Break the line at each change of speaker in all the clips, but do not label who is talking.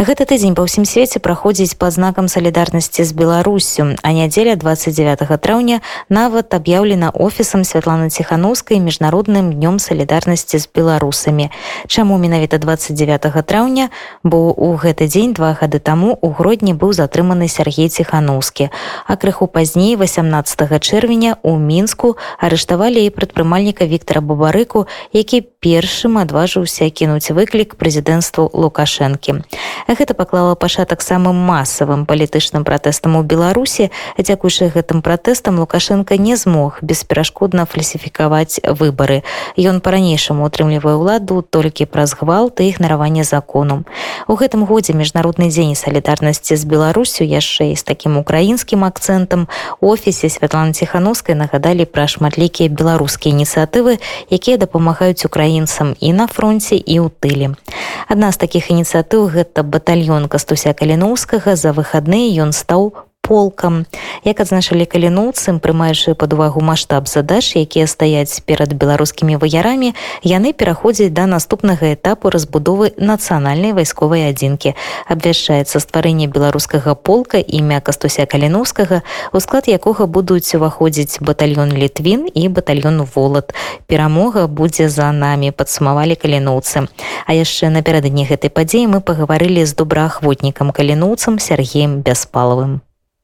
Гэты тыдзень па ўсім свеце праходзіць па знакам салідарнасці з Беларусю, а нядзеля 29 траўня нават аб'яўлена офісам Святланы Ціханаўскай міжнародным днём салідарнасці з беларусамі. Чаму менавіта 29 траўня, бо ў гэты дзень два гады таму у гродні быў затрыманы Сергей Ціханаўскі. А крыху пазней 18 чэрвеня у мінску арыштавалі і прадпрымальніка Віктора Бабарыку, які першым адважыўся кінуць выклік прэзідэнцтву Лукашэнкі. Гэта паклала пачатак самым масавым палітычным пратэстам у Беларусі. Дзякуючы гэтым пратэстам Лукашенко не змог бесперашкодна фальсіфікаваць выбары. Ён па-ранейшаму утрымлівае ўладу толькі праз гвалт і ігнараванне закону. У гэтым годзе міжнародны дзень салідарнасці з Беларусю яшчэ і з такім украінскім акцэнтам офісе Святланы Ціхановскай нагадалі пра шматлікія беларускія ініцыятывы, якія дапамагаюць украінцам і на фронте і ў тыле. Адна з такіх ініцыятыў гэта батальён кастуся каліноўскага за выхадныя ён стаў полкам. Як адзначылі каліноўцы прымаючы пад увагу маштаб задач якія стаяць перад беларускімі ваярамі яны пераходзяць да наступнага этапу разбудовы нацыянальнай вайсковай адзінкі. Абвяшчаецца стварэнне беларускага полка імя кастуся каліноўскага у склад якога будуць уваходзіць батальён літвін і батальён волат перамога будзе за намі падсумавалі каліноўцы. А яшчэ напярэдадні гэтай падзеі мы пагаварылі з добраахвотнікам каліноўцам сергеем бяспалавым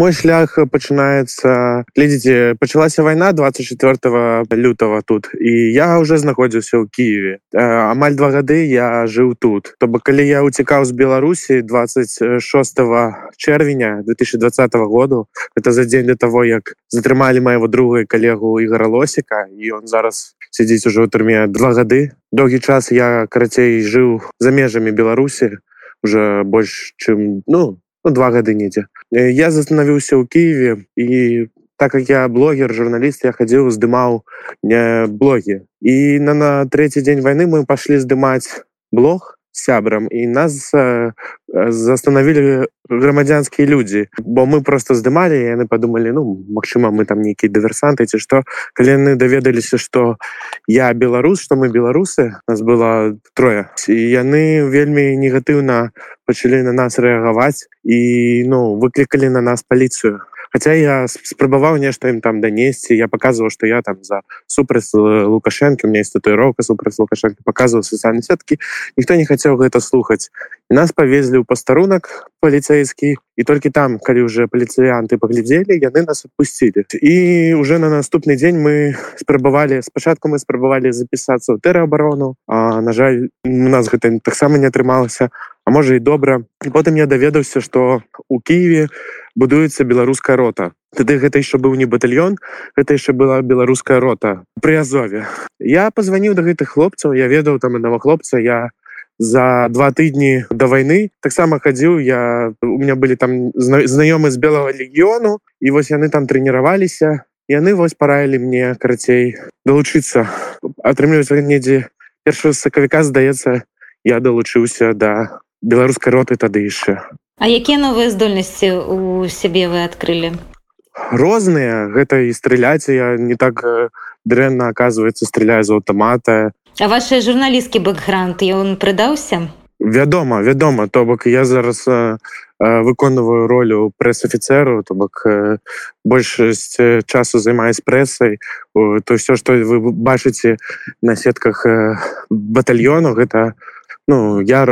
мой шлях пачынаецца глядзіце пачалася вайна 24 лютого тут і я уже знаходзіўся ў Киеве. Амаль два гады я жыў тут. То бок калі я уцікаў з беларусі 26 чэрвеня 2020 году это за дзень для того як затрымалі майго друга калегу ігора лосіка і он зараз сядзіць ужо ў турме два гады доўгі час я карацей жыў за межамі беларусі уже больш чым ну ну, два гады недзе я застанавіўся ў Киеве і так как я блогер журналіст я хадзіў здымаў не блогі і на на третий дзень войны мы пашлі здымаць блог сябрам. І нас э, застанавілі грамадзянскія людзі бо мы просто здымалі яны подумалі ну Мачыма мы там нейкія дыверсанты ці што калі яны даведаліся что я беларус что мы беларусы нас было трое. І яны вельмі негатыўна пачалі на нас рэагаваць і ну выклікалі на нас паліцыю хотя я спрабаваў нешта им там данесці я показывал что я там за супраць лукашенко у меня есть татуировка супраць лукашенко показывал социальные сетки никто не хотел гэта слухаць и нас повезли у пастарунак полицейский и только там калі уже полицыянты поглядели яны нас отпустили. И уже на наступный день мы спрабавалі спачатку мы спрабавалі записаться в тэраабарону на жаль у нас гэта таксама не атрымалася а можа і добра і потым я даведаўся что у Киеве будуецца беларуская рота. Тады гэта еще быў не батальон это яшчэ была беларуская рота при азове. Я позвонил до гэтых хлопцаў я ведаў там одного хлопца я за два тыдні до войны таксама хадзіў я у меня были там знаёмы з белого легіёну і вось яны там тренироваліся яны вось параілі мне карацей далучыцца. Атрымліваць недзе першого сакавіка здаецца я далучыўся до да беларускай роты тады яшчэ
А якія новыя здольнасці у сябе вы адкрылі?
Розныя. Гэта і страляць я не так дрэнна оказывается стреляю з аўтамата.
А ваш журналісткі бэкграунд ён прыдаўся?
Вядома вядома. То бок я зараз э, выконваю ролю прэс-афіцеру то бок э, большасць часу займаюсь прэсай. То все что вы бачыце на сетках э, батальёну гэта ну я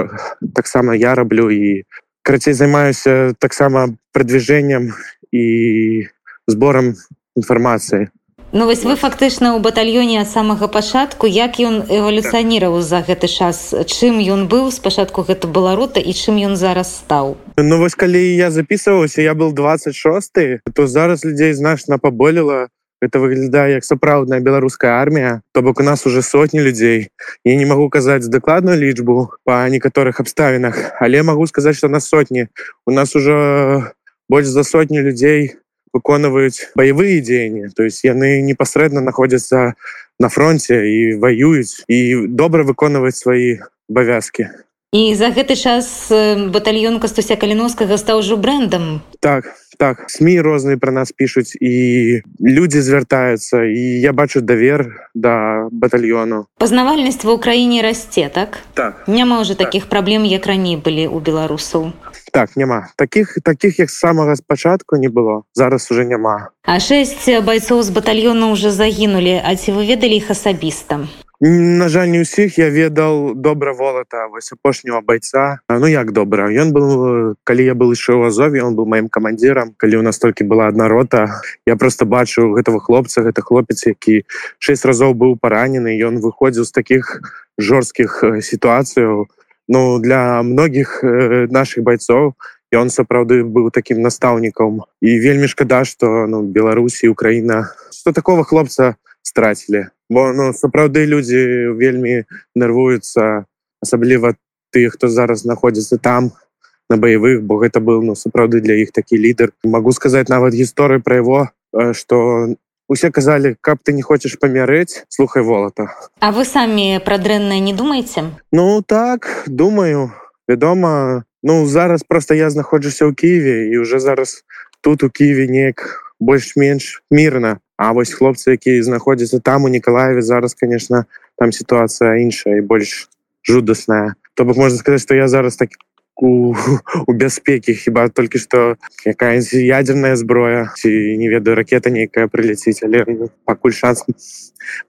таксама я раблю і карацей займаюся таксама прадвижением і збором інфармацыі
Ну вось вы фактычна ў батальёне ад самага пачатку. Як ён эвалюцыяніваў за гэты час? Чым ён быў спачатку гэта была рота і чым ён зараз стаў?
Ну вось калі я записываўся я был 26 то зараз людзей значна паболела это выглядае як сапраўдная беларуская армія. То бок у нас уже сотні людзей. Я не могу казаць дакладную лічбу по некаторых абставінах але могу сказаць что на сотні. У нас уже больш за сотні людзей выконваюць баявыя дзеянні то есть яны непасрэдна находзяцца на фронте і воююць і добра выконваць свои абавязки
і за гэты час батальён кастуся каліновскага стаў ужо брэндам.
Так так. сМ розныя пра нас пішуць і людзі звяртаюцца і я бачу давер да батальёну.
Пазнавальнасць ва ўкраіне расце так?
Так.
Няма ўжо так. такіх праблем як раней былі у беларусаў.
Так няма. Таких таких як самага спачатку не было зараз уже няма.
А шэсць байцоў з батальёна уже загінулі а ці вы ведалі іх асабіста
на жаль не ўсіх я ведал добра волата вось апошняго байца ну як добра ён был калі я был яшчэ ў азове он был маім камандзірам калі у нас толькі была одна рота я просто бачу гэтага хлопца гэта хлопец які шесть разоў быў паранены ён выходзіў з таких жорсткіх сітуацыяў ну для многіх наших байцоў ён сапраўды быў таким настаўнікам і вельмі шкада что ну беларусі украіна что такого хлопца страцілі бо ну сапраўды людзі вельмі нервуюцца асабліва тых хто зараз знаходзіцца там на баявых бо гэта был ну сапраўды для іх такі лідар могу сказаць нават гісторыю пра его что усе казалі каб ты не хочаш памярэць слухай волата
А вы самі пра дрэннае не думаеце?
Ну так думаю. Вядома ну зараз просто я знаходжуся ў кіеве і уже зараз тут у кіеве неяк больш-менш мірна А вось хлопцы якія знаходзяцца там у Ніколаеве зараз конечно там сітуацыя іншая і больш жудасная. То бок можна сказаць что я зараз так у, у бяспекі хіба толькі што якая ядерная зброя ці не ведаю ракета нейкая прыляціць але ну, пакуль шанс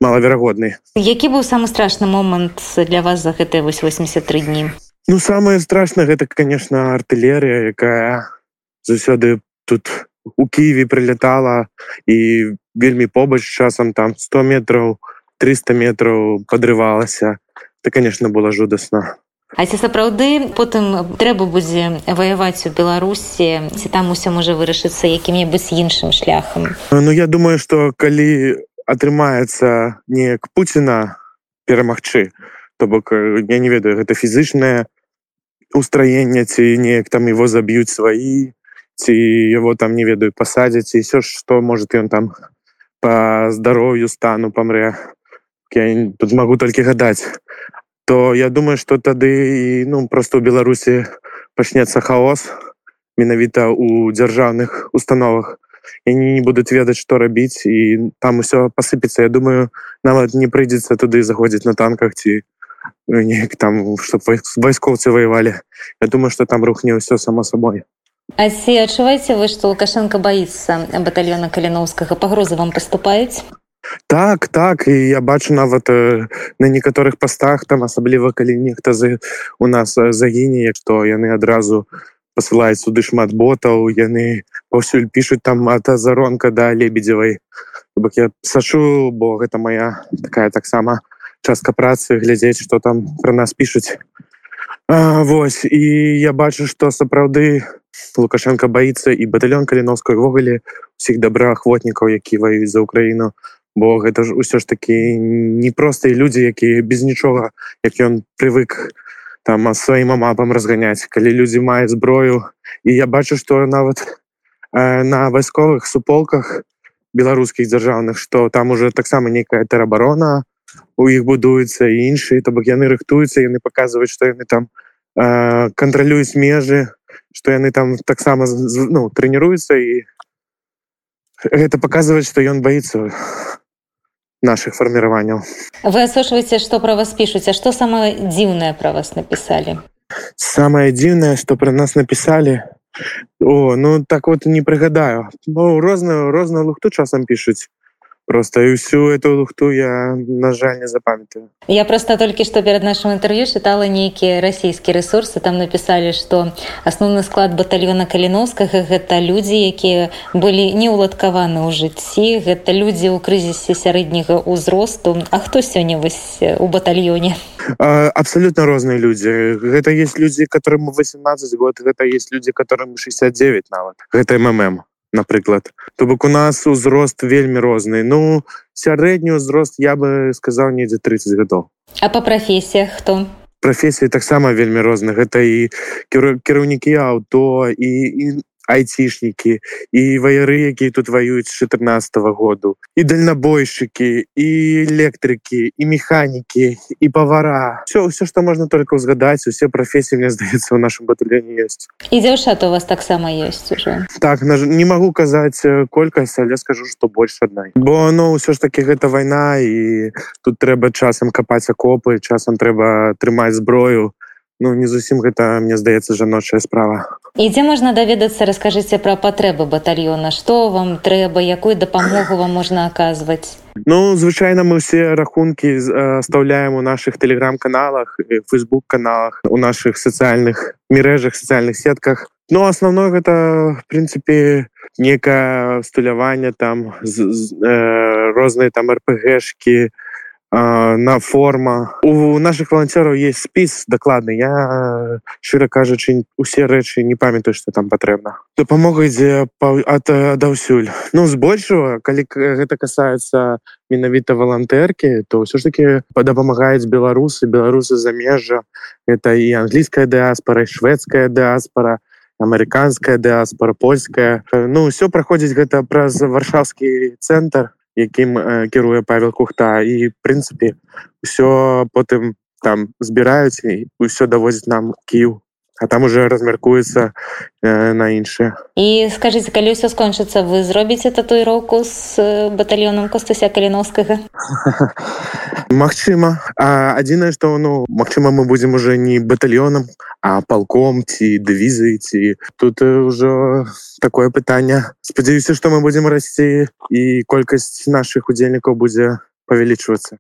малаверагодны.
Які быў самы страшны момант для вас за гэтыя вось 83 дні?
Ну самое страшное гэта конечно артылерія якая заўсёды тут у Киеве прилетала і вельмі побач часам там 100 метров 300 метров подрывалася это конечно было жудасна
А ці сапраўды потым трэба будзе ваяваць у беларусі ці там усё можа вырашыцца якім-небудзь іншым шляхам
Ну я думаю что калі атрымаецца неяк Пуціна перамагчы то бок я не ведаю гэта фізычнае устраенне ці неяк там его заб'юць сваі ці его там не ведаю пасадзяць і все что может ён там по здароўю стану памрэ я тут могу толькі гадаць то я думаю что тады ну просто у беларусі пачнецца хаос менавіта у дзяржаўных установах они не будуць ведаць что рабіць і там усё посыпецца я думаю нават не прыйдзецца туды заходзіць на танках ці неяк там чтоб вайскоўцы воевалі я думаю что там рухне ўсё само собой
А ці адчуваеце вы, што Лукашенко баіцца батальёна каліноўскага пагрозы вам паступаюць?
Так так і я бачу нават э, на некаторых пастах там асабліва калі нехта за у нас загіне як то яны адразу пасылаюць суды шмат ботаў яны паўсюль пишутць там ата заронка да лебедзевай. Бок я сачу бо гэта моя такая таксама частка працы глядзець что там про нас пишутць Вось і я бачу што сапраўды лукашенко баится і батальон каліновской ввогуле усіх добраахвотнікаў які ваюць за украіну бо гэта ж усё ж таки непростыя людзі якія без нічога як ён привык там сваім мапам разганяць калі людзі маюць зброю і я бачу что нават э, на вайсковых суполках беларускіх дзяржаўных что там уже таксама некая тэрабарона у іх будуецца іншыя то бок яны рыхтуюцца яны показваюць что яны там э, кантралююць межы что яны там таксама ну, трэніруюцца і гэта показваць что ён боится наших фарміраванняў
вы асошваеце что про вас пишуць а что самое дзіўнае про вас написали?
Самое дзіўнае что про нас написали о ну так вот не прыгадаю ну, розную розную лухту часам пишуць просто і всю эту лухту я на жаль не запамятаю.
Я просто толькі что перед нашим інтерв'ю чытала нейкія расійскія ресурсы. Там написали что асноўны склад батальона каліновскага гэта людзі якія былі не уладкаваны ў жыцці гэта людзі ў крызісе сярэдняга ўзросту. А хто сёння вось у батальёне?
Абсолютно розныя людзі гэта есть людзі которым 18 год гэта есть людзі которым 69 нават. Гэта мм напрыклад то бок у нас узрост вельмі розны ну сярэдні ўзрост я бы сказаў недзе 30 гадоў
а по прафесіях хто?
Прафесіі таксама вельмі розны гэта і кіраўнікі аўто і, і айцішнікі і ваяры якія тут ваююць 14 -го году. І дальнабойшчыкі і электрыкі і механікі і павара. Все все что можна только узгадаць усе прафесіі мне здаецца у нашем батальоне ёсць.
І дзяўчат у вас таксама ёсць уже
так на не могу казаць колькасць але скажу что больш аднай. Бо ну ўсё ж таки гэта вайна і тут трэба часам капаць акопы часам трэба трымаць зброю. Ну не зусім гэта мне здаецца жаночая справа
і дзе можна даведацца раскажыце пра патрэбы батальона. Што вам трэба якую дапамогу вам можна аказваць
ну звычайна мы все рахункі оставляем у наших телеграм-каналах фейсбук каналах у наших сацыяльных мережах социальных сетках. Ну основное гэта в принципе некае стуляванне там з, з, э, розныя там рпгшки на форма у наших волонцёраў есть спіс дакладны я шчыра кажучы усе рэчы не памятаю что там патрэбна дапамога ідзе даўсюль ну збольшого калі гэта касается менавіта валантэркі то ўсё ж таки дапамагаюць беларусы беларусы замежжа это і англійская дыаспора шведская дыаспора амерыканская дыаспора польская. Ну все праходзіць гэта праз варшаўскі цэнтр якім э, кіруе павел кухта. І прынцыпе ўсё потым там збіраюць і ўсё давозіць нам кіў а там уже размяркуецца э, на іншае
і скажитеце калі ўсё скончыцца вы зробіце татуіроўку з батальёнам костуся каліновскага
Магчыма адзінае што ну Мачыма мы будзем уже не батальёнам а палком ці дывізы ці тут ўжо такое пытанне спадзяюся што мы будзем расці і колькасць наших удзельнікаў будзе павялічвацца